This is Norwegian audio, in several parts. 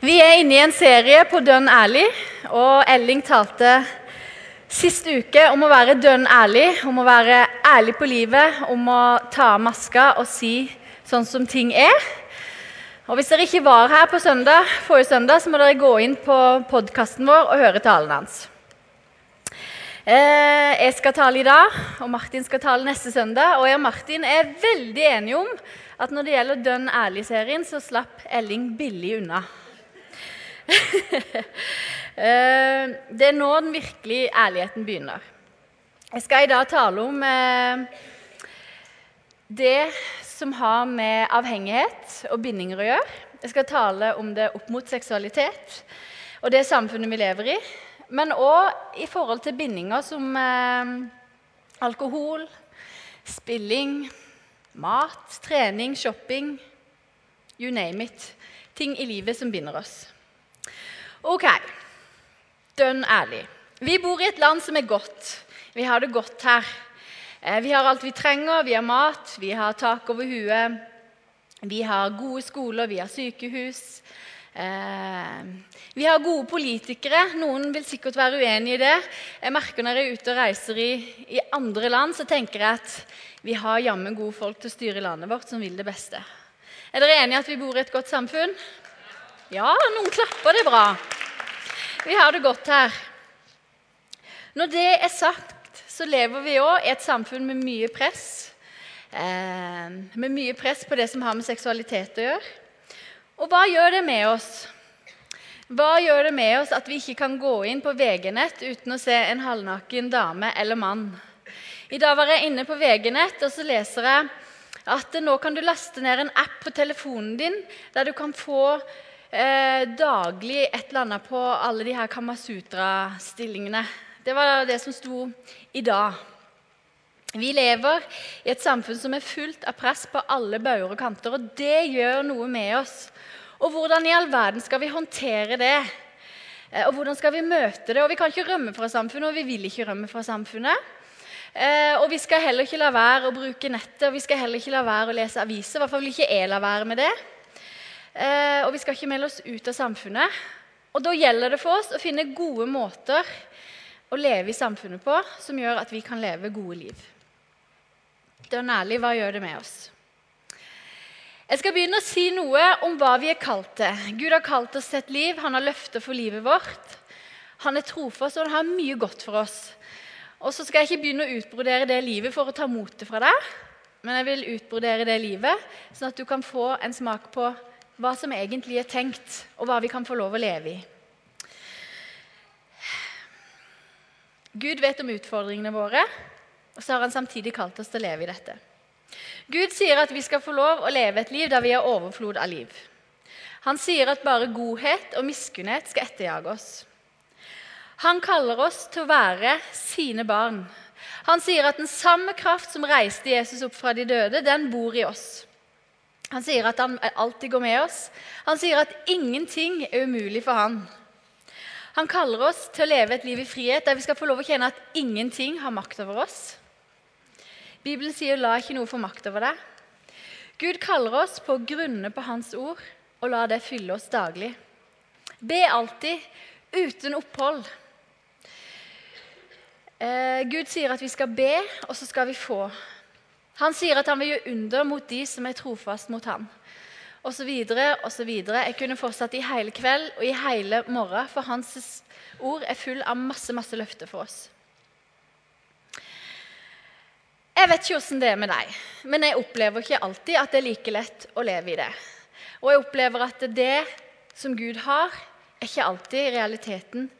Vi er inne i en serie på Dønn ærlig, og Elling talte sist uke om å være dønn ærlig, om å være ærlig på livet, om å ta av maska og si sånn som ting er. Og Hvis dere ikke var her på søndag, forrige søndag, så må dere gå inn på podkasten vår og høre talen hans. Eh, jeg skal tale i dag, og Martin skal tale neste søndag. Og jeg og Martin er veldig enige om at når det gjelder Dønn ærlig-serien, så slapp Elling billig unna. Eh, det er nå den virkelige ærligheten begynner. Jeg skal i dag tale om eh, det som har med avhengighet og bindinger å gjøre. Jeg skal tale om det opp mot seksualitet og det samfunnet vi lever i. Men òg i forhold til bindinger som eh, alkohol, spilling, mat, trening, shopping You name it. Ting i livet som binder oss. Ok, dønn ærlig. Vi bor i et land som er godt. Vi har det godt her. Eh, vi har alt vi trenger. Vi har mat, vi har tak over huet. Vi har gode skoler, vi har sykehus. Eh, vi har gode politikere. Noen vil sikkert være uenig i det. Jeg merker Når jeg er ute og reiser i, i andre land, så tenker jeg at vi har jammen gode folk til å styre landet vårt som vil det beste. Er dere enige i at vi bor i et godt samfunn? Ja, noen klapper. Det bra. Vi har det godt her. Når det er sagt, så lever vi òg i et samfunn med mye press. Eh, med mye press på det som har med seksualitet å gjøre. Og hva gjør det med oss? Hva gjør det med oss at vi ikke kan gå inn på VG-nett uten å se en halvnaken dame eller mann? I dag var jeg inne på VG-nett, og så leser jeg at nå kan du laste ned en app på telefonen din der du kan få eh, daglig et eller annet på alle de her Kamasutra-stillingene. Det var det som sto i dag. Vi lever i et samfunn som er fullt av press på alle bauger og kanter. og Det gjør noe med oss. Og hvordan i all verden skal vi håndtere det? Eh, og hvordan skal vi møte det? Og Vi kan ikke rømme fra samfunnet, og vi vil ikke rømme fra samfunnet. Eh, og vi skal heller ikke la være å bruke nettet og vi skal heller ikke la være å lese aviser. I hvert fall vil ikke jeg la være med det. Eh, og vi skal ikke melde oss ut av samfunnet. Og Da gjelder det for oss å finne gode måter å leve i samfunnet på som gjør at vi kan leve gode liv. Dønn ærlig, hva gjør det med oss? Jeg skal begynne å si noe om hva vi er kalt til. Gud har kalt oss til et liv. Han har løfter for livet vårt. Han er trofast, og han har mye godt for oss. Og så skal jeg ikke begynne å utbrodere det livet for å ta motet fra deg, men jeg vil utbrodere det livet, sånn at du kan få en smak på hva som egentlig er tenkt, og hva vi kan få lov å leve i. Gud vet om utfordringene våre, og så har han samtidig kalt oss til å leve i dette. Gud sier at vi skal få lov å leve et liv der vi har overflod av liv. Han sier at bare godhet og miskunnhet skal etterjage oss. Han kaller oss til å være sine barn. Han sier at den samme kraft som reiste Jesus opp fra de døde, den bor i oss. Han sier at han alltid går med oss. Han sier at ingenting er umulig for han. Han kaller oss til å leve et liv i frihet der vi skal få lov å kjenne at ingenting har makt over oss. Bibelen sier 'la ikke noe få makt over deg'. Gud kaller oss på å grunne på Hans ord og la det fylle oss daglig. Be alltid, uten opphold. Eh, Gud sier at vi skal be, og så skal vi få. Han sier at han vil gjøre under mot de som er trofast mot ham. Og så videre og så videre. Jeg kunne fortsatt i hele kveld og i hele morgen, for hans ord er full av masse, masse løfter for oss. Jeg vet ikke åssen det er med deg, men jeg opplever ikke alltid at det er like lett å leve i det. Og jeg opplever at det som Gud har, er ikke alltid realiteten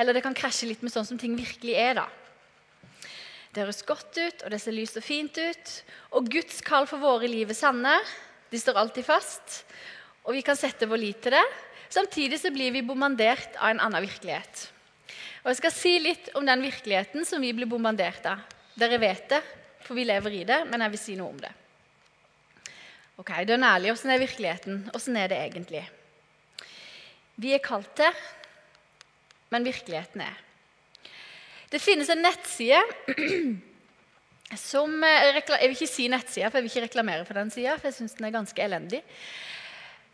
Eller det kan krasje litt med sånn som ting virkelig er, da. Det høres godt ut, og det ser lyst og fint ut. Og Guds kall for våre liv er sanne. De står alltid fast, og vi kan sette vår lit til det. Samtidig så blir vi bombardert av en annen virkelighet. Og Jeg skal si litt om den virkeligheten som vi blir bombardert av. Dere vet det, for vi lever i det, men jeg vil si noe om det. Ok, Dønn ærlig, åssen er virkeligheten? Åssen er det egentlig? Vi er kalt til, men virkeligheten er det finnes en nettside som eh, Jeg vil ikke si nettsida, for jeg vil ikke reklamere for den sida, for jeg syns den er ganske elendig.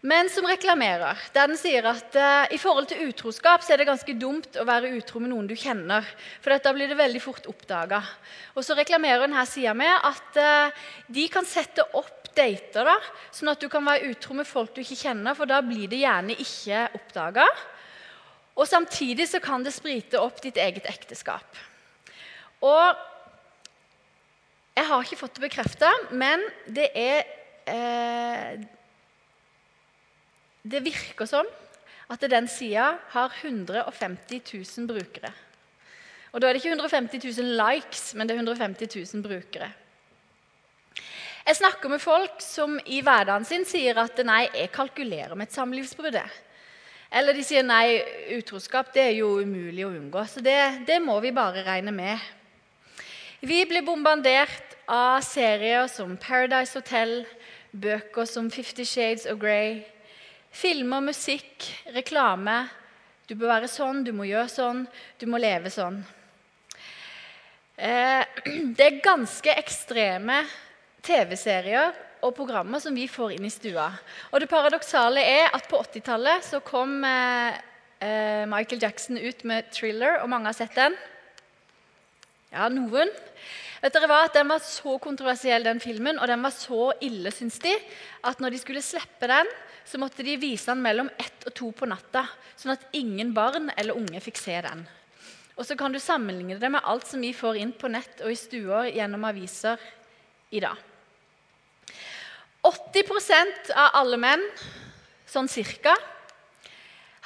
men som reklamerer. Der den sier at uh, i forhold til utroskap så er det ganske dumt å være utro med noen du kjenner. For da blir det veldig fort oppdaga. Og så reklamerer denne sida med at uh, de kan sette opp dater, da, sånn at du kan være utro med folk du ikke kjenner, for da blir det gjerne ikke oppdaga. Og samtidig så kan det sprite opp ditt eget ekteskap. Og jeg har ikke fått det bekrefta, men det er eh, Det virker som at den sida har 150 000 brukere. Og da er det ikke 150 000 likes, men det er 150 000 brukere. Jeg snakker med folk som i hverdagen sin sier at nei, jeg kalkulerer med et samlivsbrudd. Eller de sier nei, utroskap det er jo umulig å unngå. Så det, det må vi bare regne med. Vi blir bombardert av serier som Paradise Hotel, bøker som Fifty Shades of Grey, filmer, musikk, reklame. Du bør være sånn, du må gjøre sånn, du må leve sånn. Eh, det er ganske ekstreme TV-serier og programmer som vi får inn i stua. Og det paradoksale er at på 80-tallet så kom eh, eh, Michael Jackson ut med 'Thriller', og mange har sett den. Ja, noen. Vet dere hva? Den var så kontroversiell, den filmen, og den var så ille, syns de, at når de skulle slippe den, så måtte de vise den mellom ett og to på natta, sånn at ingen barn eller unge fikk se den. Og så kan du sammenligne det med alt som vi får inn på nett og i stuer gjennom aviser i dag. 80% av alle menn, sånn cirka,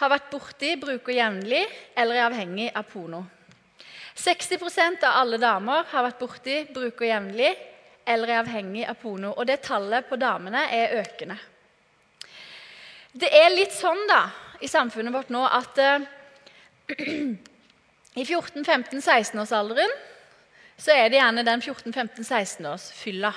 har vært borti, bruker jevnlig eller er avhengig av porno. 60% av alle damer har vært borti, bruker jevnlig eller er avhengig av porno. Og det tallet på damene er økende. Det er litt sånn da, i samfunnet vårt nå at uh, i 14-15-16-årsalderen så er det gjerne den 14-15-16-årsfylla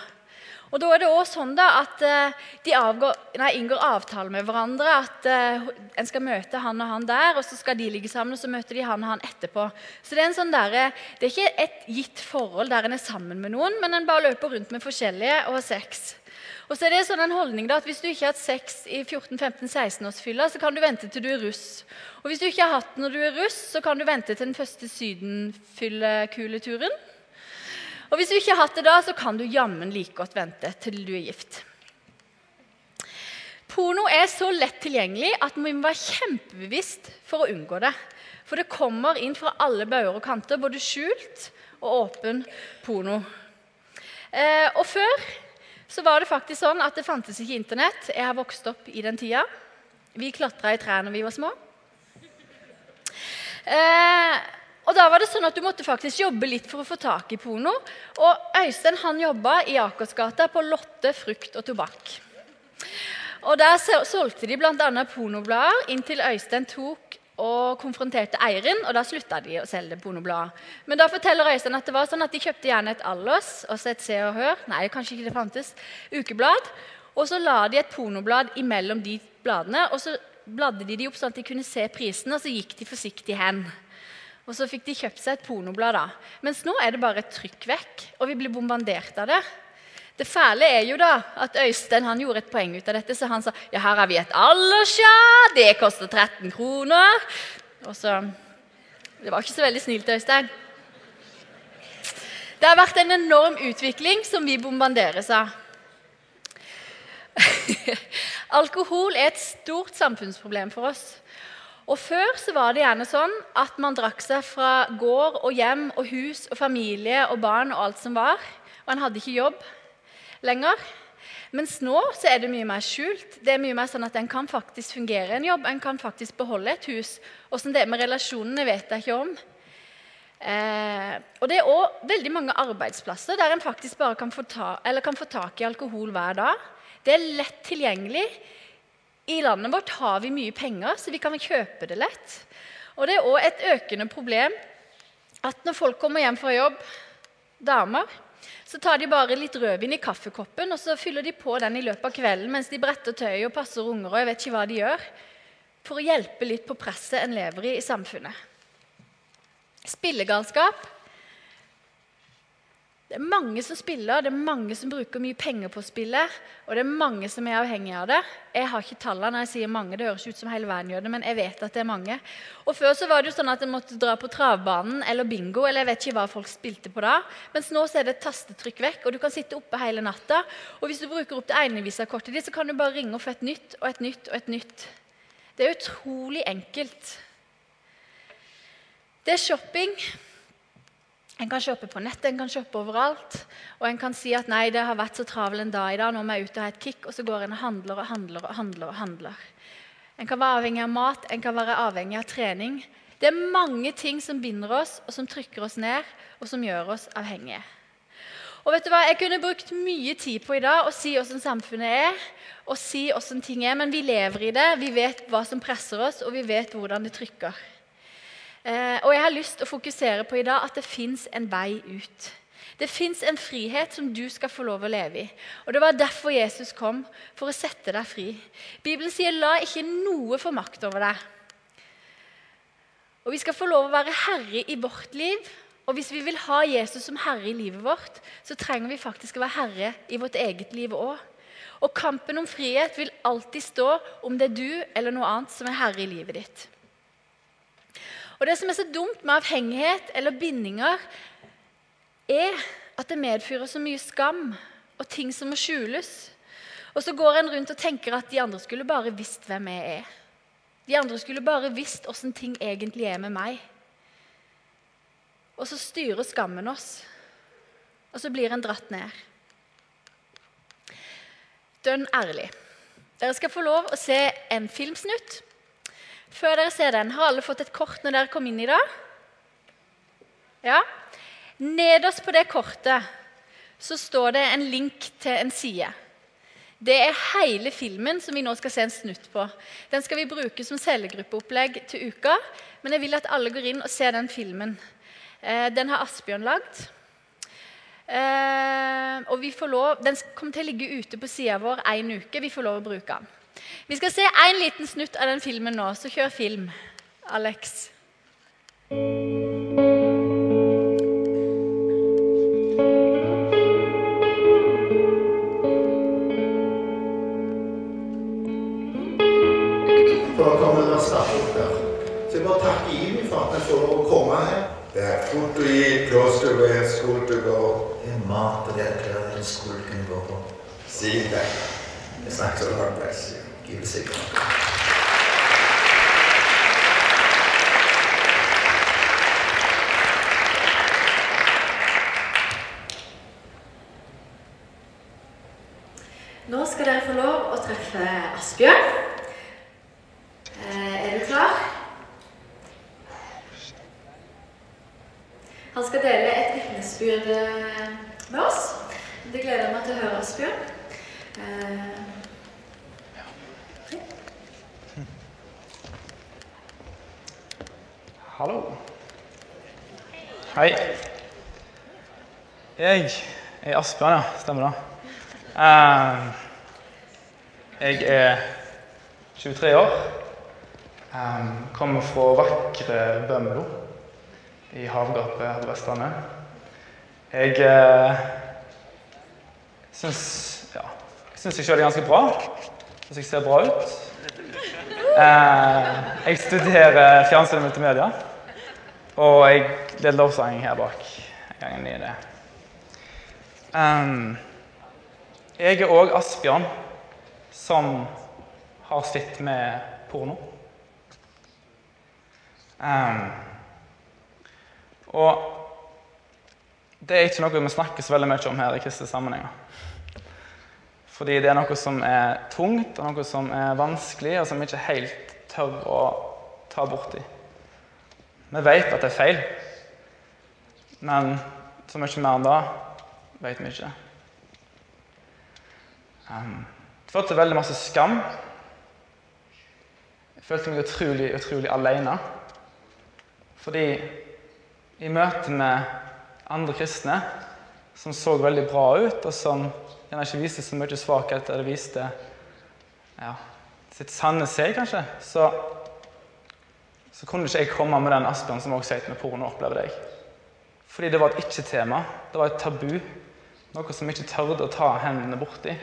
og Da er det også sånn da at uh, de avgår, nei, inngår avtale med hverandre. At uh, en skal møte han og han der, og så skal de ligge sammen. og så møter de han og han etterpå. Så Det er sånn der, det er ikke et gitt forhold der en er sammen med noen, men en bare løper rundt med forskjellige og har sex. Og så er det sånn en holdning da, at Hvis du ikke har hatt sex i 14-15-16-årsfylla, så kan du vente til du er russ. Og hvis du ikke har hatt når du er russ, så kan du vente til den første sydenfyllekuleturen. Og hvis du ikke har hatt det da, så kan du jammen like godt vente til du er gift. Porno er så lett tilgjengelig at vi må være kjempebevisst for å unngå det. For det kommer inn fra alle bauger og kanter, både skjult og åpen porno. Eh, og før så var det faktisk sånn at det fantes ikke Internett. Jeg har vokst opp i den tida. Vi klatra i trær når vi var små. Eh, og da var det sånn at Du måtte faktisk jobbe litt for å få tak i porno. Og Øystein han jobba i Akersgata på Lotte frukt og tobakk. Og Der solgte de bl.a. pornoblader inntil Øystein tok og konfronterte eieren. og Da slutta de å selge pornoblader. Men da forteller Øystein at det var sånn at de kjøpte gjerne et Allers og et Se og Hør nei, kanskje ikke det fantes, ukeblad. Og så la de et pornoblad imellom de bladene. og så bladde de de opp sånn at de kunne se prisen, og så gikk de forsiktig hen. Og så fikk de kjøpt seg et pornoblad. da. Mens nå er det bare et trykk vekk, og vi blir bombardert av det. Det fæle er jo da at Øystein han gjorde et poeng ut av dette. Så han sa ja, her har vi et Allersja, det koster 13 kroner. Og så Det var ikke så veldig snilt, Øystein. Det har vært en enorm utvikling som vi bombarderes av. Alkohol er et stort samfunnsproblem for oss. Og Før så var det gjerne sånn at man drakk seg fra gård og hjem og hus og familie og barn og alt som var. Og en hadde ikke jobb lenger. Mens nå så er det mye mer skjult. Det er mye mer sånn at En kan faktisk fungere en jobb, en kan faktisk beholde et hus. Åssen det er med relasjonene, vet jeg ikke om. Eh, og Det er òg veldig mange arbeidsplasser der en faktisk bare kan få, ta, kan få tak i alkohol hver dag. Det er lett tilgjengelig. I landet vårt har vi mye penger, så vi kan kjøpe det lett. Og Det er òg et økende problem at når folk kommer hjem fra jobb, damer, så tar de bare litt rødvin i kaffekoppen og så fyller de på den i løpet av kvelden mens de bretter tøy og passer unger. og jeg vet ikke hva de gjør, For å hjelpe litt på presset en lever i i samfunnet. Spillegalskap Det er mange som spiller, det er mange som bruker mye penger på å spille, og det er mange som er avhengige av det. Jeg har ikke tallene når jeg sier mange, det høres ut som hele verden gjør det, men jeg vet at det er mange. Og Før så var det jo sånn at en måtte dra på travbanen eller bingo, eller jeg vet ikke hva folk spilte på da. Mens nå så er det et tastetrykk vekk, og du kan sitte oppe hele natta. Og hvis du bruker opp det enevisakortet ditt, så kan du bare ringe få et nytt og et nytt og et nytt. Det er utrolig enkelt. Det er shopping. En kan shoppe på nettet, en kan shoppe overalt. Og en kan si at nei, det har vært så travel en dag i dag, nå må jeg ut og ha et kick. Og så går en og handler og handler og handler. og handler. En kan være avhengig av mat, en kan være avhengig av trening. Det er mange ting som binder oss, og som trykker oss ned, og som gjør oss avhengige. Og vet du hva? Jeg kunne brukt mye tid på i dag å si hvordan samfunnet er, og si hvordan ting er, men vi lever i det. Vi vet hva som presser oss, og vi vet hvordan det trykker. Eh, og jeg har lyst til å fokusere på i dag at det fins en vei ut. Det fins en frihet som du skal få lov å leve i. Og Det var derfor Jesus kom, for å sette deg fri. Bibelen sier 'la ikke noe få makt over deg'. Og Vi skal få lov å være herre i vårt liv. Og hvis vi vil ha Jesus som herre i livet vårt, så trenger vi faktisk å være herre i vårt eget liv òg. Og kampen om frihet vil alltid stå om det er du eller noe annet som er herre i livet ditt. Og Det som er så dumt med avhengighet eller bindinger, er at det medfører så mye skam og ting som må skjules. Og så går en rundt og tenker at de andre skulle bare visst hvem jeg er. De andre skulle bare visst åssen ting egentlig er med meg. Og så styrer skammen oss, og så blir en dratt ned. Dønn ærlig. Dere skal få lov å se en filmsnutt før dere ser den, har alle fått et kort når dere kom inn i dag? Ja? Nederst på det kortet så står det en link til en side. Det er hele filmen som vi nå skal se en snutt på. Den skal vi bruke som cellegruppeopplegg til uka, men jeg vil at alle går inn og ser den filmen. Eh, den har Asbjørn lagd. Eh, og vi får lov, Den kommer til å ligge ute på sida vår én uke. Vi får lov å bruke den. Vi skal se en liten snutt av den filmen nå, så kjør film, Alex. For å komme opp der. Så jeg bare takker Jimmy for at jeg får lov å komme her. Det er fort å gi, to wear, school to go. Det er mat og det er klær og skole kan gå på. Si det. Snakker så hardt bless you. Keep it nok. Nå skal dere få lov å treffe Asbjørn. Eh, er du klar? Han skal dele et vitnesbyrd eh, med oss. Det gleder jeg meg til å høre, Asbjørn. Eh, Hallo. Hei. Jeg er Asbjørn, ja. Stemmer det. Eh, jeg er 23 år. Eh, kommer fra vakre Bømlo i havgapet her på Vestlandet. Jeg uh, syns ja, jeg syns jeg sjøl er ganske bra. Syns jeg ser bra ut. Eh, jeg studerer fjernsyn og multimedia. Og jeg leder lovsang her bak. gangen i det. Jeg er òg Asbjørn, som har slitt med porno. Og det er ikke noe vi snakker så veldig mye om her i kristne sammenhenger. Fordi det er noe som er tungt, og noe som er vanskelig, og som vi ikke helt tør å ta borti. Vi vet at det er feil, men så mye mer enn det vet vi ikke. Um, jeg følte veldig masse skam. Jeg følte meg utrolig, utrolig alene. Fordi i møte med andre kristne som så veldig bra ut, og som gjerne ikke viste så mye svakhet, eller viste ja, sitt sanne seg, kanskje, så, så kunne ikke jeg komme med den Asbjørn som også sier med porno opplevde deg. Fordi det var et ikke-tema. Det var et tabu. Noe som ikke tørde å ta hendene borti.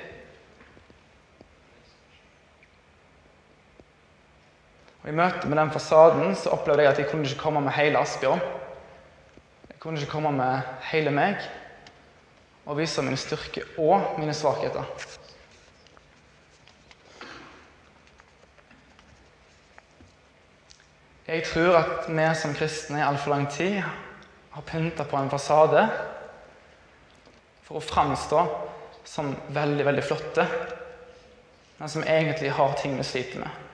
Og I møte med den fasaden så opplevde jeg at jeg kunne ikke komme med hele Asbjørn. Jeg kunne ikke komme med hele meg og vise mine styrker og mine svakheter. Jeg tror at vi som kristne i altfor lang tid har pynta på en fasade for å framstå som veldig, veldig flotte, men som egentlig har ting vi sliter med.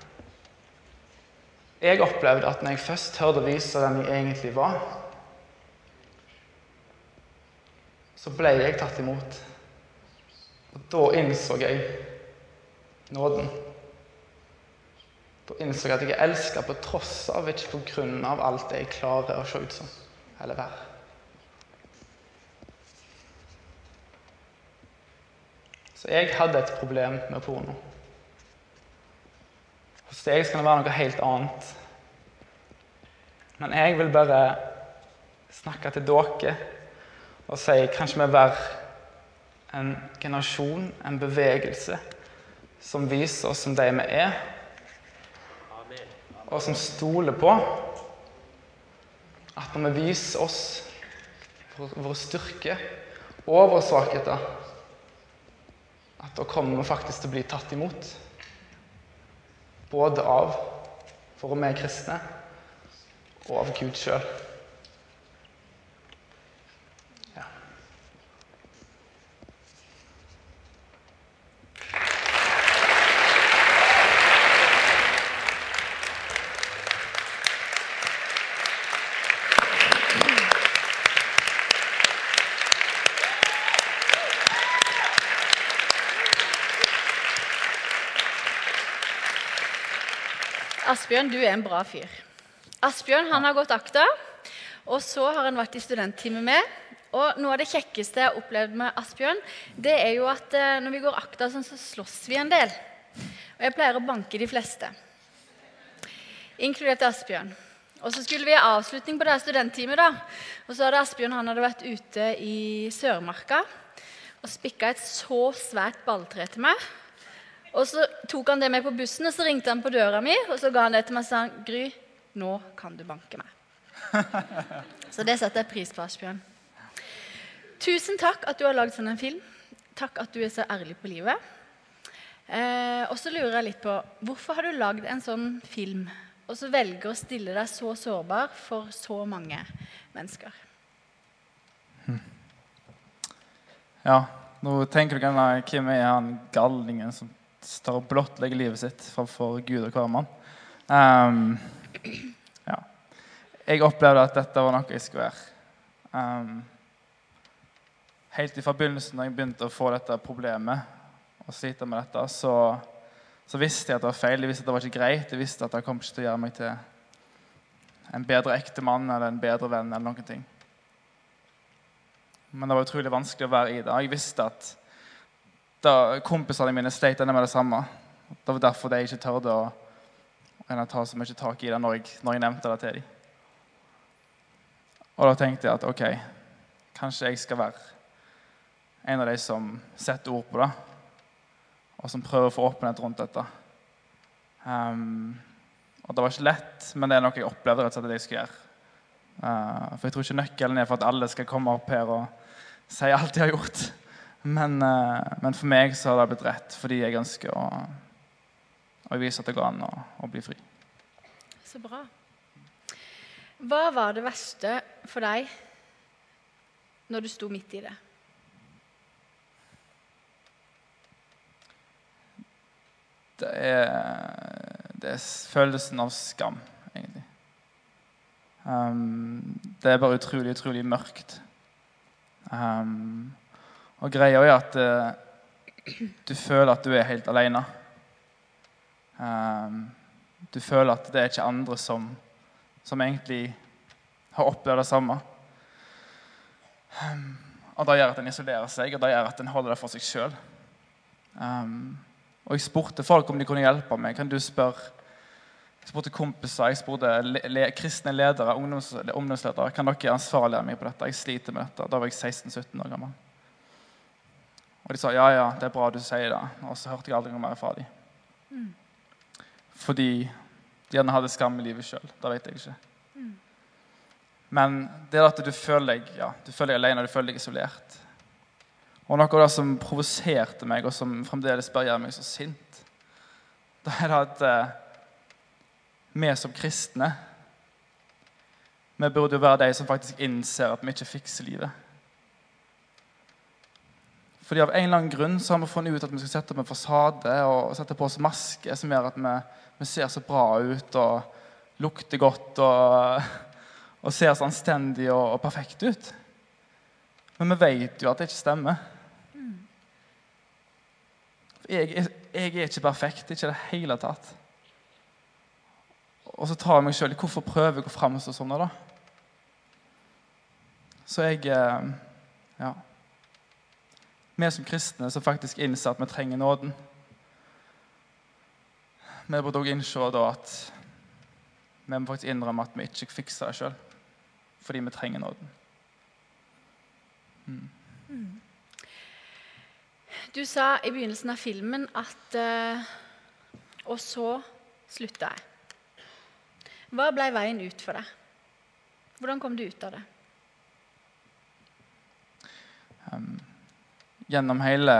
Jeg opplevde at når jeg først tørde å vise den jeg egentlig var, så ble jeg tatt imot. Og da innså jeg nåden. Da innså jeg at jeg er elska på tross av, ikke på grunn av alt jeg klarer å se ut som eller være. Så jeg hadde et problem med porno. Hos deg skal det være noe helt annet. Men jeg vil bare snakke til dere og si kanskje vi være en generasjon, en bevegelse, som viser oss som de vi er, og som stoler på at når vi viser oss våre styrker og våre svakheter, at da kommer vi faktisk til å bli tatt imot. Både av for vi er kristne, og av Gud sjøl. Asbjørn, du er en bra fyr. Asbjørn han har gått akta, og så har han vært i studenttime med. Og Noe av det kjekkeste jeg har opplevd med Asbjørn, det er jo at eh, når vi går akta, sånn, så slåss vi en del. Og jeg pleier å banke de fleste, inkludert Asbjørn. Og så skulle vi ha avslutning på det her studenttimet. da. Og så hadde Asbjørn han hadde vært ute i Sørmarka og spikka et så svært balltre til meg. Og så tok han det med på bussen, og så ringte han på døra mi, og så ga han det til meg og sa Gry, nå kan du banke meg. Så det setter jeg pris på, Asbjørn. Tusen takk at du har lagd sånn en film. Takk at du er så ærlig på livet. Eh, og så lurer jeg litt på hvorfor har du lagd en sånn film, og så velger å stille deg så sårbar for så mange mennesker? Ja, nå tenker du gjerne hvem er han galningen som står og blottlegger livet sitt framfor Gud og hver mann. Ehm, ja. Jeg opplevde at dette var noe jeg skulle være. Um, helt fra begynnelsen, da jeg begynte å få dette problemet og slite med dette, så, så visste jeg at det var feil. Jeg visste at det var ikke greit. Jeg visste at det kom ikke til å gjøre meg til en bedre ektemann eller en bedre venn. eller noen ting. Men det var utrolig vanskelig å være i det. Jeg visste at da kompisene mine sleit med det samme. Det var derfor de ikke tørde å, ta så mye tak i det når jeg, når jeg nevnte det til dem. Og da tenkte jeg at ok, kanskje jeg skal være en av de som setter ord på det, og som prøver å få åpenhet rundt dette. Um, og Det var ikke lett, men det er noe jeg opplevde rett og slett at jeg skal gjøre. Uh, for jeg tror ikke nøkkelen er for at alle skal komme opp her og si alt de har gjort. Men, uh, men for meg så har det blitt rett fordi jeg ønsker å, å vise at det går an å, å bli fri. Så bra. Hva var det verste for deg når du sto midt i det? Det er, det er følelsen av skam, egentlig. Um, det er bare utrolig, utrolig mørkt. Um, og greia er at uh, du føler at du er helt alene. Um, du føler at det er ikke andre som, som egentlig har opplevd det samme. Um, og det gjør at en isolerer seg, og det gjør at en holder det for seg sjøl. Um, og jeg spurte folk om de kunne hjelpe meg. Kan du spørre Jeg spurte kompiser, jeg spurte le le kristne ledere, ungdoms ungdomsledere. Kan dere ansvarliggjøre meg på dette? Jeg sliter med dette. Da var jeg 16-17 år gammel. Og de sa ja, ja, det er bra du sier det. Og så hørte jeg aldri noe mer fra dem. Fordi de gjerne hadde skam i livet sjøl. Det vet jeg ikke. Men det er at du føler deg ja, du føler deg alene, du føler deg isolert. Og noe av det som provoserte meg, og som fremdeles bør gjøre meg så sint, det er at eh, vi som kristne vi burde jo være de som faktisk innser at vi ikke fikser livet. Fordi Av en eller annen grunn så har vi funnet ut at vi skal sette opp en fasade og sette på oss maske som gjør at vi, vi ser så bra ut og lukter godt og, og ser så anstendig og, og perfekt ut. Men vi vet jo at det ikke stemmer. Jeg, jeg, jeg er ikke perfekt, ikke i det hele tatt. Og så tar jeg meg sjøl i hvorfor prøver jeg å framstå sånn da? Så jeg eh, Ja. Vi som kristne som faktisk innser at vi trenger nåden. Vi burde også innse at vi må faktisk innrømme at vi ikke fikser det sjøl. Fordi vi trenger nåden. Du sa i begynnelsen av filmen at uh, Og så slutta jeg. Hva ble veien ut for deg? Hvordan kom du ut av det? Gjennom hele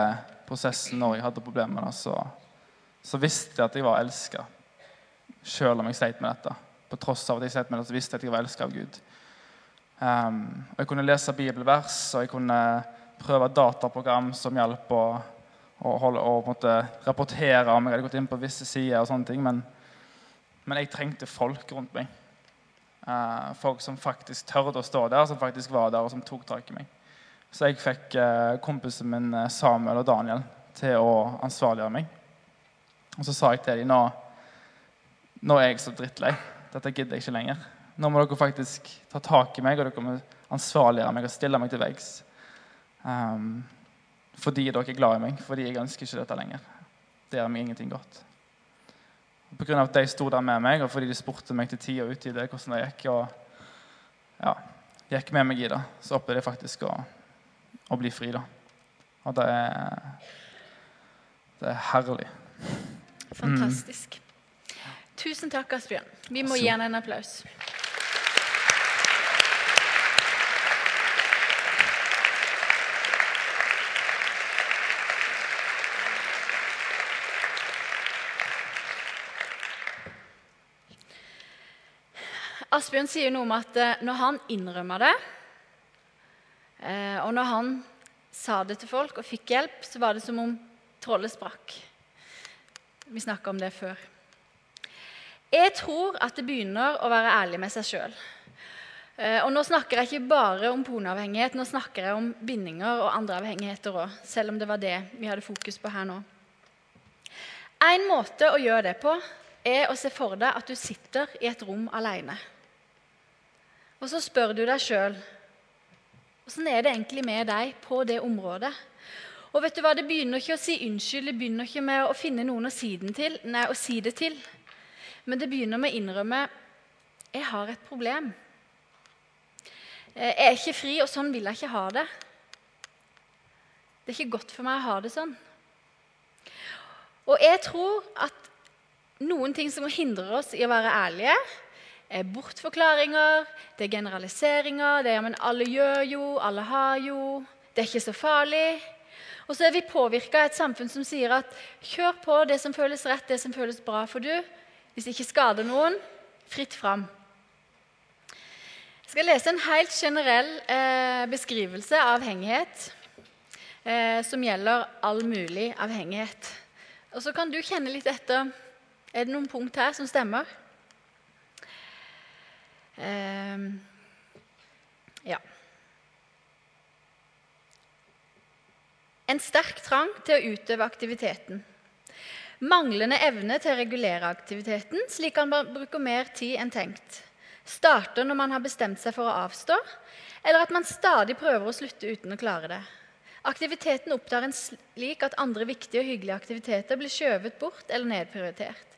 prosessen når jeg hadde problemer, da, så, så visste jeg at jeg var elska. Sjøl om jeg sleit med dette. På tross av at jeg sleit med det, så visste jeg at jeg var elska av Gud. Um, og Jeg kunne lese bibelvers, og jeg kunne prøve dataprogram som hjalp å, å, holde, å måte, rapportere om jeg hadde gått inn på visse sider. og sånne ting, Men, men jeg trengte folk rundt meg. Uh, folk som faktisk tørde å stå der, som faktisk var der, og som tok tak i meg. Så jeg fikk eh, kompisen min eh, Samuel og Daniel til å ansvarliggjøre meg. Og så sa jeg til dem nå, nå er jeg så drittlei. Dette gidder jeg ikke lenger. Nå må dere faktisk ta tak i meg, og dere må ansvarliggjøre meg og stille meg til veggs. Um, fordi dere er glad i meg, fordi jeg ønsker ikke dette lenger. Det gjør meg ingenting godt. På grunn av at de sto der med meg, og fordi de spurte meg til tid og utide hvordan det gikk, og ja, gikk med meg i det, så opplevde jeg faktisk å, å bli fri. da. Og det er, det er herlig. Fantastisk. Tusen takk, Asbjørn. Vi må gi han en applaus. Asbjørn sier noe om at eh, når han innrømmer det, og når han sa det til folk og fikk hjelp, så var det som om trollet sprakk. Vi snakka om det før. Jeg tror at det begynner å være ærlig med seg sjøl. Og nå snakker jeg ikke bare om pornoavhengighet, nå snakker jeg om bindinger og andre avhengigheter òg, selv om det var det vi hadde fokus på her nå. En måte å gjøre det på er å se for deg at du sitter i et rom alene. Og så spør du deg sjøl åssen er det egentlig med deg på det området. Og vet du hva, Det begynner ikke å si unnskyld, det begynner ikke med å finne noen å si, til, nei, å si det til. Men det begynner med å innrømme jeg har et problem. Jeg er ikke fri, og sånn vil jeg ikke ha det. Det er ikke godt for meg å ha det sånn. Og jeg tror at noen ting som hindrer oss i å være ærlige, bortforklaringer, det er generaliseringer, det er ja, men alle gjør jo, alle har jo, det er ikke så farlig. Og så er vi påvirka av et samfunn som sier at kjør på det som føles rett, det som føles bra for du. Hvis det ikke skader noen, fritt fram. Jeg skal lese en helt generell eh, beskrivelse av avhengighet eh, som gjelder all mulig avhengighet. Og så kan du kjenne litt etter. Er det noen punkt her som stemmer? Eh, ja. En sterk trang til å utøve aktiviteten. Manglende evne til å regulere aktiviteten, slik man bruker mer tid enn tenkt. Starter når man har bestemt seg for å avstå, eller at man stadig prøver å slutte uten å klare det. Aktiviteten opptar en slik at andre viktige og hyggelige aktiviteter blir skjøvet bort eller nedprioritert.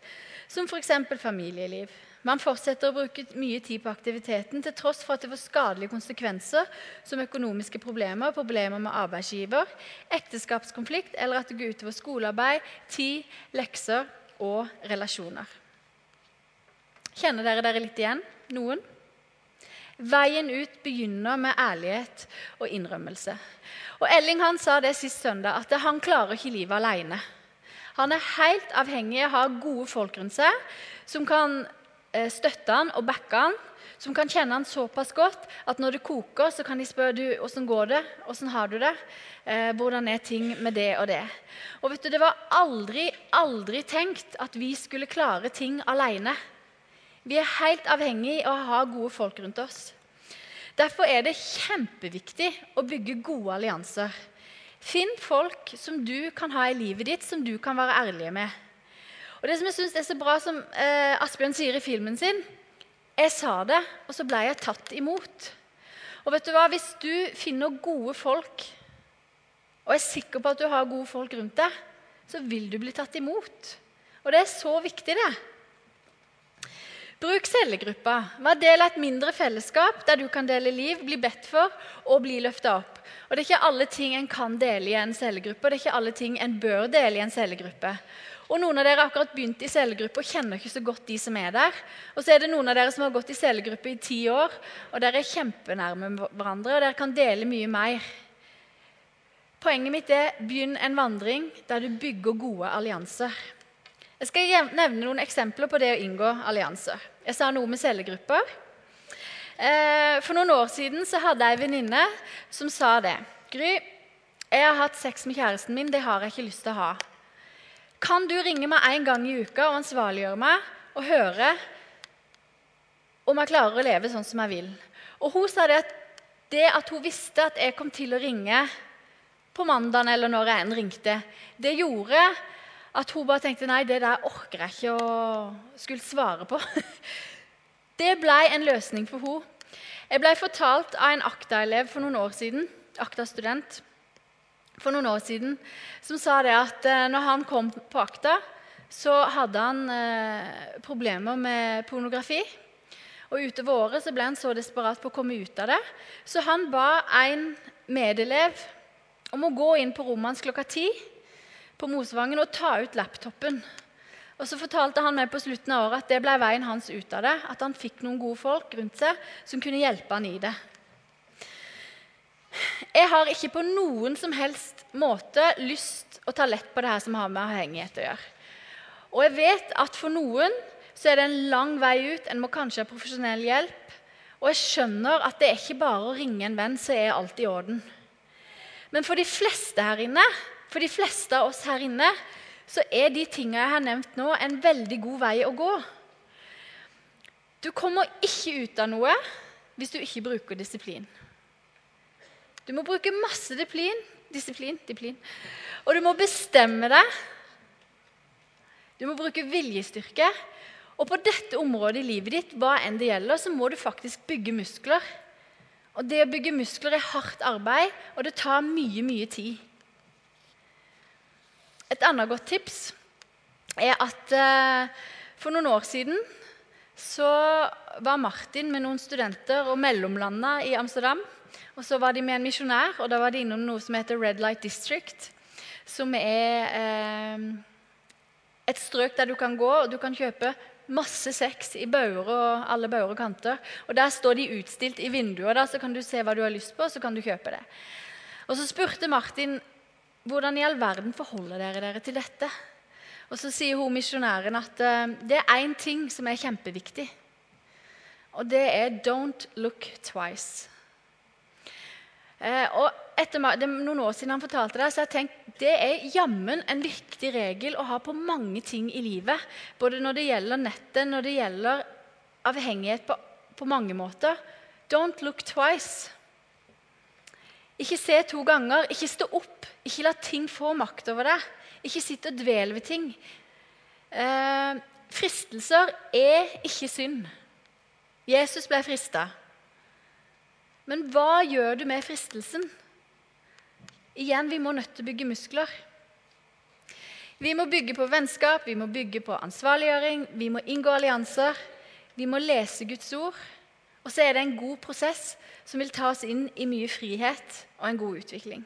som f.eks. familieliv. Man fortsetter å bruke mye tid på aktiviteten til tross for at det får skadelige konsekvenser som økonomiske problemer, problemer med arbeidsgiver, ekteskapskonflikt eller at det går utover skolearbeid, tid, lekser og relasjoner. Kjenner dere dere litt igjen? Noen? Veien ut begynner med ærlighet og innrømmelse. Og Elling han sa det sist søndag, at han klarer ikke livet alene. Han er helt avhengig av å ha gode folk rundt seg som kan støtte han og backe han, som kan kjenne han såpass godt at når det koker, så kan de spørre du, hvordan går det, hvordan har du det, eh, hvordan er ting med det og det. Og vet du, Det var aldri, aldri tenkt at vi skulle klare ting alene. Vi er helt avhengig av å ha gode folk rundt oss. Derfor er det kjempeviktig å bygge gode allianser. Finn folk som du kan ha i livet ditt, som du kan være ærlige med. Og det som jeg synes er så bra, som eh, Asbjørn sier i filmen sin Jeg sa det, og så ble jeg tatt imot. Og vet du hva? Hvis du finner gode folk, og er sikker på at du har gode folk rundt deg, så vil du bli tatt imot. Og det er så viktig, det. Bruk cellegruppa. Vær del av et mindre fellesskap der du kan dele liv, bli bedt for og bli løfta opp. Og Det er ikke alle ting en kan dele i en cellegruppe, og det er ikke alle ting en bør dele i en cellegruppe. Og Noen av dere har akkurat begynt i cellegruppe og kjenner ikke så godt de som er der. Og så er det noen av dere som har gått i cellegruppe i ti år, og dere er kjempenærme hverandre, og dere kan dele mye mer. Poenget mitt er begynn en vandring der du bygger gode allianser. Jeg skal nevne noen eksempler på det å inngå allianser. Jeg sa noe med cellegrupper. Eh, for noen år siden så hadde jeg en venninne som sa det. Gry, jeg har hatt sex med kjæresten min. Det har jeg ikke lyst til å ha. Kan du ringe meg en gang i uka og ansvarliggjøre meg og høre om jeg klarer å leve sånn som jeg vil? Og hun sa det at det at hun visste at jeg kom til å ringe på mandagen eller når jeg enn ringte, det gjorde at hun bare tenkte nei, det der orker jeg ikke å skulle svare på. Det ble en løsning for henne. Jeg ble fortalt av en Akta-elev for noen år siden, Akta-student, for noen år siden, som sa det at eh, når han kom på Akta, så hadde han eh, problemer med pornografi. Og Utover året så ble han så desperat på å komme ut av det, så han ba en medelev om å gå inn på rommet hans klokka ti på Mosvangen og ta ut laptopen. Og så fortalte han meg på slutten av året at det ble veien hans ut av det. At han fikk noen gode folk rundt seg som kunne hjelpe han i det. Jeg har ikke på noen som helst måte lyst å ta lett på det her som har med avhengighet å gjøre. Og jeg vet at for noen så er det en lang vei ut. En må kanskje ha profesjonell hjelp. Og jeg skjønner at det er ikke bare å ringe en venn, så er alt i orden. Men for de fleste her inne for de fleste av oss her inne så er de tingene jeg har nevnt nå, en veldig god vei å gå. Du kommer ikke ut av noe hvis du ikke bruker disiplin. Du må bruke masse disiplin, disiplin, disiplin. og du må bestemme deg. Du må bruke viljestyrke. Og på dette området i livet ditt, hva enn det gjelder, så må du faktisk bygge muskler. Og det å bygge muskler er hardt arbeid, og det tar mye, mye tid. Et annet godt tips er at eh, for noen år siden så var Martin med noen studenter og mellomlanda i Amsterdam. Og så var de med en misjonær, og da var de innom noe som heter Red Light District. Som er eh, et strøk der du kan gå og du kan kjøpe masse sex i bauger og alle bauger og kanter. Og Der står de utstilt i vinduer, da, så kan du se hva du har lyst på, og så kan du kjøpe det. Og Så spurte Martin hvordan i all verden forholder dere dere til dette? Og Så sier hun misjonæren at uh, det er én ting som er kjempeviktig. Og det er 'don't look twice'. Uh, og etter er noen år siden han fortalte det, så har jeg tenkt det er jammen en viktig regel å ha på mange ting i livet. Både når det gjelder nettet, når det gjelder avhengighet på, på mange måter. Don't look twice. Ikke se to ganger. Ikke stå opp. Ikke la ting få makt over deg. Ikke sitt og dvel ved ting. Eh, fristelser er ikke synd. Jesus ble frista. Men hva gjør du med fristelsen? Igjen, vi må nødt til å bygge muskler. Vi må bygge på vennskap, vi må bygge på ansvarliggjøring, vi må inngå allianser. Vi må lese Guds ord. Og så er det en god prosess som vil ta oss inn i mye frihet og en god utvikling.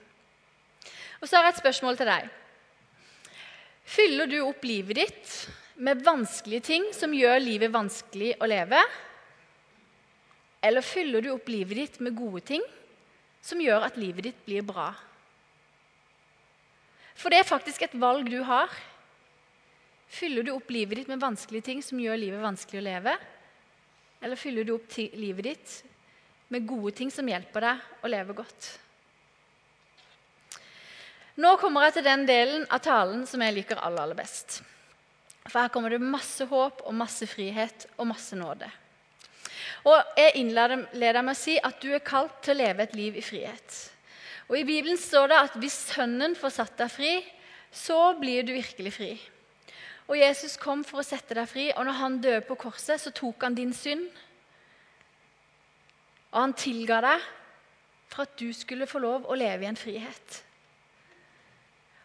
Og så har jeg et spørsmål til deg. Fyller du opp livet ditt med vanskelige ting som gjør livet vanskelig å leve? Eller fyller du opp livet ditt med gode ting som gjør at livet ditt blir bra? For det er faktisk et valg du har. Fyller du opp livet ditt med vanskelige ting som gjør livet vanskelig å leve? Eller fyller du opp livet ditt med gode ting som hjelper deg å leve godt? Nå kommer jeg til den delen av talen som jeg liker aller, aller best. For her kommer det masse håp og masse frihet og masse nåde. Og Jeg innleder med å si at du er kalt til å leve et liv i frihet. Og I Bibelen står det at hvis Sønnen får satt deg fri, så blir du virkelig fri. Og Jesus kom for å sette deg fri, og når han døde på korset, så tok han din synd. Og han tilga deg for at du skulle få lov å leve i en frihet.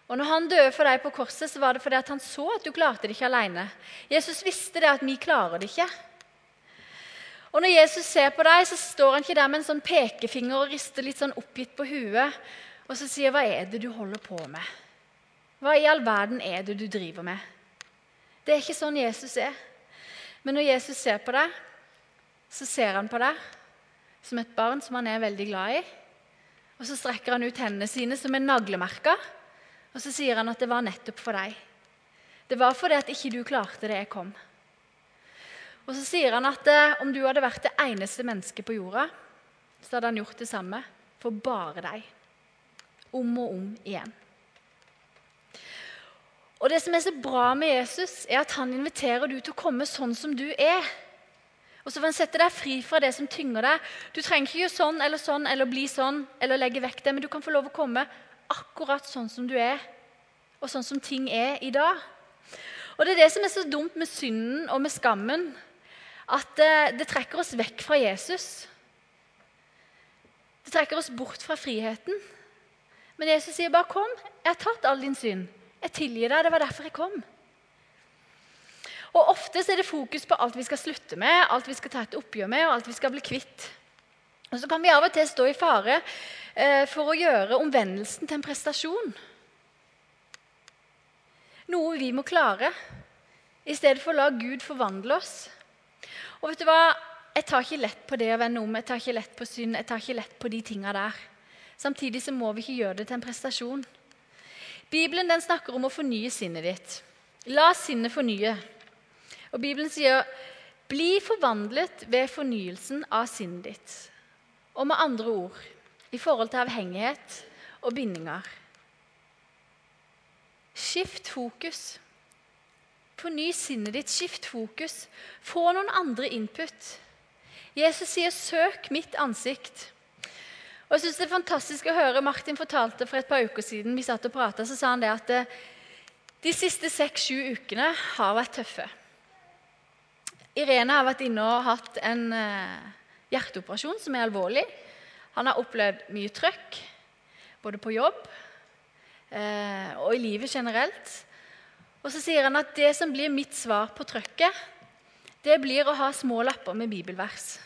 Og når han døde for deg på korset, så var det fordi han så at du klarte det ikke alene. Jesus visste det at vi klarer det ikke. Og når Jesus ser på deg, så står han ikke der med en sånn pekefinger og rister litt sånn oppgitt på huet og så sier 'Hva er det du holder på med?' Hva i all verden er det du driver med? Det er ikke sånn Jesus er. Men når Jesus ser på deg, så ser han på deg som et barn som han er veldig glad i. Og så strekker han ut hendene sine som er naglemerka, og så sier han at det var nettopp for deg. Det var fordi at ikke du klarte det jeg kom. Og så sier han at eh, om du hadde vært det eneste mennesket på jorda, så hadde han gjort det samme for bare deg. Om og om igjen. Og Det som er så bra med Jesus, er at han inviterer du til å komme sånn som du er. Og så får han sette deg fri fra det som tynger deg. Du trenger ikke gjøre sånn eller sånn eller bli sånn eller legge vekk det, men du kan få lov å komme akkurat sånn som du er, og sånn som ting er i dag. Og Det er det som er så dumt med synden og med skammen, at det, det trekker oss vekk fra Jesus. Det trekker oss bort fra friheten. Men Jesus sier bare 'kom, jeg har tatt all din synd'. Jeg tilgir deg. Det var derfor jeg kom. Og Ofte er det fokus på alt vi skal slutte med, alt vi skal ta et oppgjør med, og alt vi skal bli kvitt. Og Så kan vi av og til stå i fare eh, for å gjøre omvendelsen til en prestasjon. Noe vi må klare, i stedet for å la Gud forvandle oss. Og vet du hva? Jeg tar ikke lett på det å vende om, jeg tar ikke lett på synd, jeg tar ikke lett på de tinga der. Samtidig så må vi ikke gjøre det til en prestasjon. Bibelen den snakker om å fornye sinnet ditt. La sinnet fornye. Og Bibelen sier 'bli forvandlet ved fornyelsen av sinnet ditt'. Og med andre ord i forhold til avhengighet og bindinger. Skift fokus. Forny sinnet ditt. Skift fokus. Få noen andre input. Jesus sier 'søk mitt ansikt'. Og jeg synes Det er fantastisk å høre Martin fortalte for et par uker siden vi satt og pratet, så sa han det at eh, de siste seks-sju ukene har vært tøffe. Irene har vært inne og hatt en uh, hjerteoperasjon som er alvorlig. Han har opplevd mye trøkk, både på jobb uh, og i livet generelt. Og så sier han at det som blir mitt svar på trøkket, det blir å ha små lapper med bibelvers.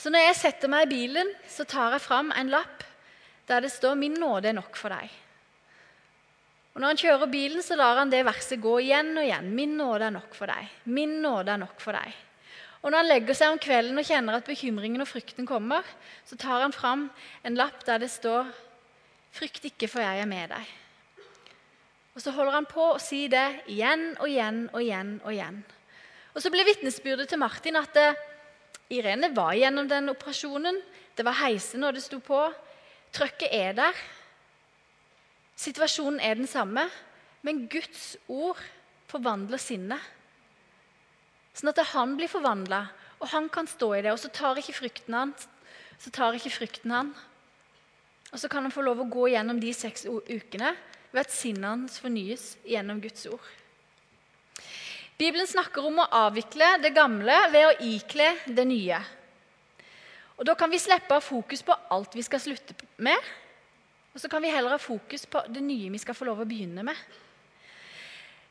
Så når jeg setter meg i bilen, så tar jeg fram en lapp der det står 'Min nåde er nok for deg'. Og Når han kjører bilen, så lar han det verset gå igjen og igjen. 'Min nåde er nok for deg'. Min nåde er nok for deg. Og Når han legger seg om kvelden og kjenner at bekymringen og frykten kommer, så tar han fram en lapp der det står 'Frykt ikke, for jeg er med deg'. Og Så holder han på å si det igjen og igjen og igjen. Og igjen. Og Så blir vitnesbyrdet til Martin at det, Irene var gjennom den operasjonen. Det var heise når det sto på. Trøkket er der. Situasjonen er den samme. Men Guds ord forvandler sinnet. Sånn at han blir forvandla, og han kan stå i det. Og så tar ikke frykten han. Så tar ikke frykten han. Og så kan han få lov å gå gjennom de seks ukene ved at sinnet hans fornyes gjennom Guds ord. Bibelen snakker om å avvikle det gamle ved å ikle det nye. Og Da kan vi slippe av fokus på alt vi skal slutte med, og så kan vi heller ha fokus på det nye vi skal få lov å begynne med.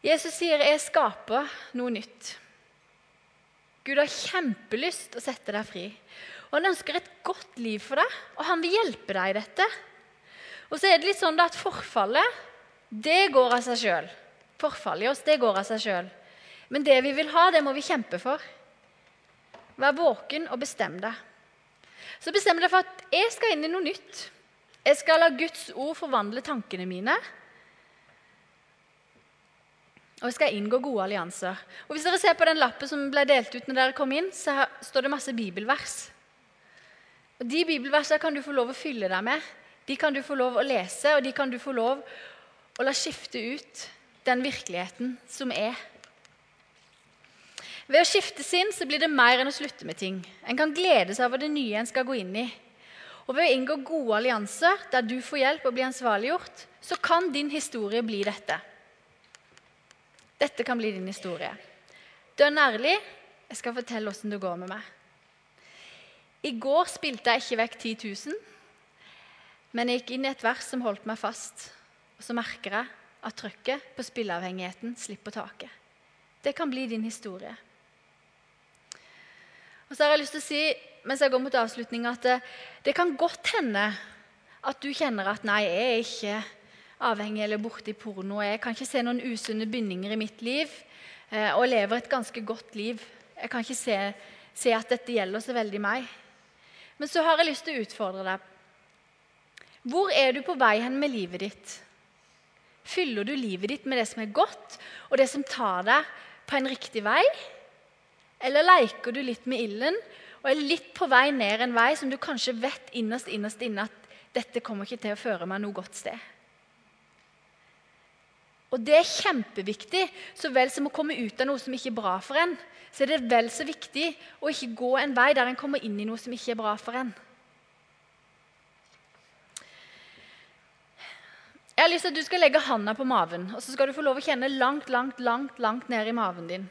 Jesus sier 'jeg skaper noe nytt'. Gud har kjempelyst å sette deg fri. Og Han ønsker et godt liv for deg, og han vil hjelpe deg i dette. Og så er det litt sånn at forfallet, det går av seg sjøl. Forfallet i oss, det går av seg sjøl. Men det vi vil ha, det må vi kjempe for. Vær våken og bestem deg. Så bestem deg for at jeg skal inn i noe nytt. Jeg skal la Guds ord forvandle tankene mine. Og jeg skal inngå gode allianser. Og Hvis dere ser på den lappen som ble delt ut når dere kom inn, så står det masse bibelvers. Og De bibelversene kan du få lov å fylle deg med. De kan du få lov å lese, og de kan du få lov å la skifte ut den virkeligheten som er. Ved å skifte sinn så blir det mer enn å slutte med ting. En kan glede seg over det nye en skal gå inn i. Og ved å inngå gode allianser der du får hjelp og blir ansvarliggjort, så kan din historie bli dette. Dette kan bli din historie. Dønn ærlig. Jeg skal fortelle åssen det går med meg. I går spilte jeg ikke vekk 10 000, men jeg gikk inn i et vers som holdt meg fast. Og så merker jeg at trøkket på spilleavhengigheten slipper taket. Det kan bli din historie. Og så har jeg lyst til å si mens jeg går mot avslutning, at det, det kan godt hende at du kjenner at nei, jeg er ikke avhengig eller borti porno. Jeg kan ikke se noen usunne bindinger i mitt liv eh, og lever et ganske godt liv. Jeg kan ikke se, se, at dette gjelder så veldig meg. Men så har jeg lyst til å utfordre deg. Hvor er du på vei hen med livet ditt? Fyller du livet ditt med det som er godt, og det som tar deg på en riktig vei? Eller leker du litt med ilden og er litt på vei ned en vei som du kanskje vet innerst innerst inne at dette kommer ikke til å føre meg noe godt sted? Og det er kjempeviktig. Så vel som å komme ut av noe som ikke er bra for en, så er det vel så viktig å ikke gå en vei der en kommer inn i noe som ikke er bra for en. Jeg har lyst til at Du skal legge handa på maven og så skal du få lov å kjenne langt, langt, langt, langt ned i maven din.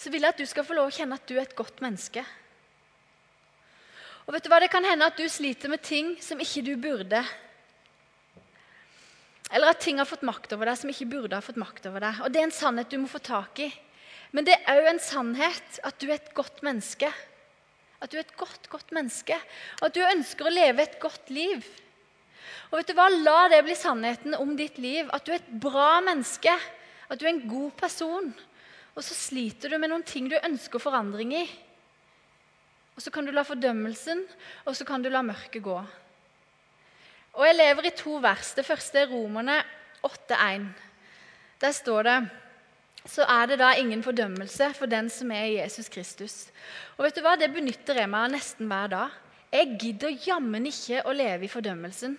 Så vil jeg at du skal få lov å kjenne at du er et godt menneske. Og vet du hva, Det kan hende at du sliter med ting som ikke du burde. Eller at ting har fått makt over deg som ikke burde ha fått makt over deg. Og Det er en sannhet du må få tak i. Men det er òg en sannhet at du er et godt menneske. At du er et godt, godt menneske. Og at du ønsker å leve et godt liv. Og vet du hva? La det bli sannheten om ditt liv. At du er et bra menneske. At du er en god person. Og så sliter du med noen ting du ønsker forandring i. Og så kan du la fordømmelsen, og så kan du la mørket gå. Og Jeg lever i to vers. Det første er Romerne 8,1. Der står det så er det da ingen fordømmelse for den som er Jesus Kristus. Og vet du hva? Det benytter jeg meg av nesten hver dag. Jeg gidder jammen ikke å leve i fordømmelsen.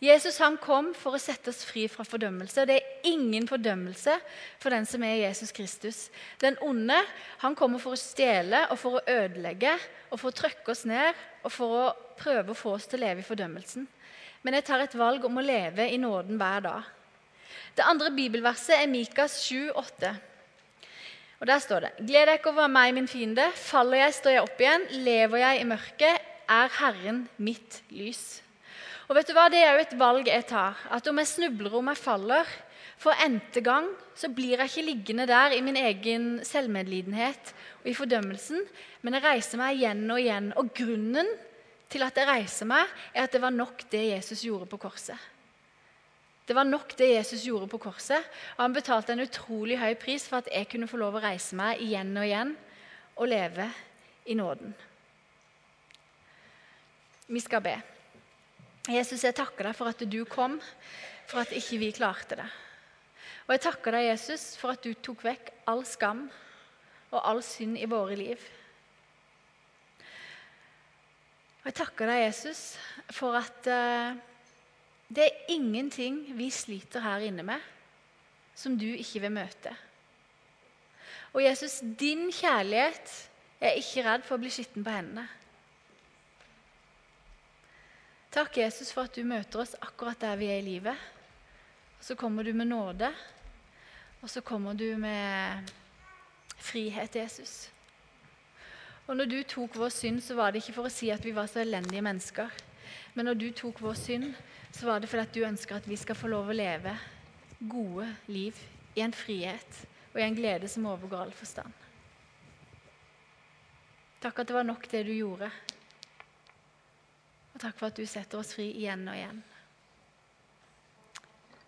Jesus han kom for å sette oss fri fra fordømmelse. og Det er ingen fordømmelse for den som er Jesus Kristus. Den onde han kommer for å stjele og for å ødelegge og for å trykke oss ned og for å prøve å få oss til å leve i fordømmelsen men jeg tar et valg om å leve i nåden hver dag. Det andre bibelverset er Mikas 7, 8. Og Der står det.: Gled ikke over meg, min fiende. Faller jeg, står jeg opp igjen. Lever jeg i mørket, er Herren mitt lys. Og vet du hva? Det er jo et valg jeg tar. At om jeg snubler om jeg faller, for n-te gang så blir jeg ikke liggende der i min egen selvmedlidenhet og i fordømmelsen, men jeg reiser meg igjen og igjen. Og grunnen til at jeg reiser meg, er at det var nok det Jesus gjorde på korset. Det var nok det Jesus gjorde på korset, og han betalte en utrolig høy pris for at jeg kunne få lov å reise meg igjen og igjen og leve i nåden. Vi skal be. Jesus, jeg takker deg for at du kom, for at ikke vi klarte det. Og jeg takker deg, Jesus, for at du tok vekk all skam og all synd i våre liv. Og Jeg takker deg, Jesus, for at uh, det er ingenting vi sliter her inne med, som du ikke vil møte. Og Jesus, din kjærlighet er ikke redd for å bli skitten på hendene. Takk, Jesus, for at du møter oss akkurat der vi er i livet. Og så kommer du med nåde, og så kommer du med frihet, Jesus. Og når du tok vår synd, så var det ikke for å si at vi var så elendige mennesker. Men når du tok vår synd, så var det fordi at du ønsker at vi skal få lov å leve gode liv i en frihet og i en glede som overgår all forstand. Takk at det var nok det du gjorde. Og takk for at du setter oss fri igjen og igjen.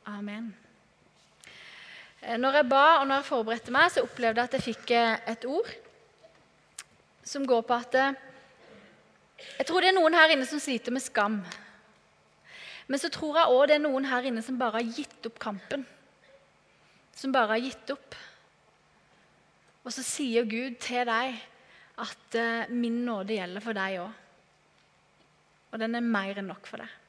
Amen. Eh, Når jeg ba og når jeg forberedte meg, så opplevde jeg at jeg fikk eh, et ord som går på at eh, Jeg tror det er noen her inne som sliter med skam. Men så tror jeg òg det er noen her inne som bare har gitt opp kampen. Som bare har gitt opp. Og så sier Gud til deg at min nåde gjelder for deg òg. Og den er mer enn nok for deg.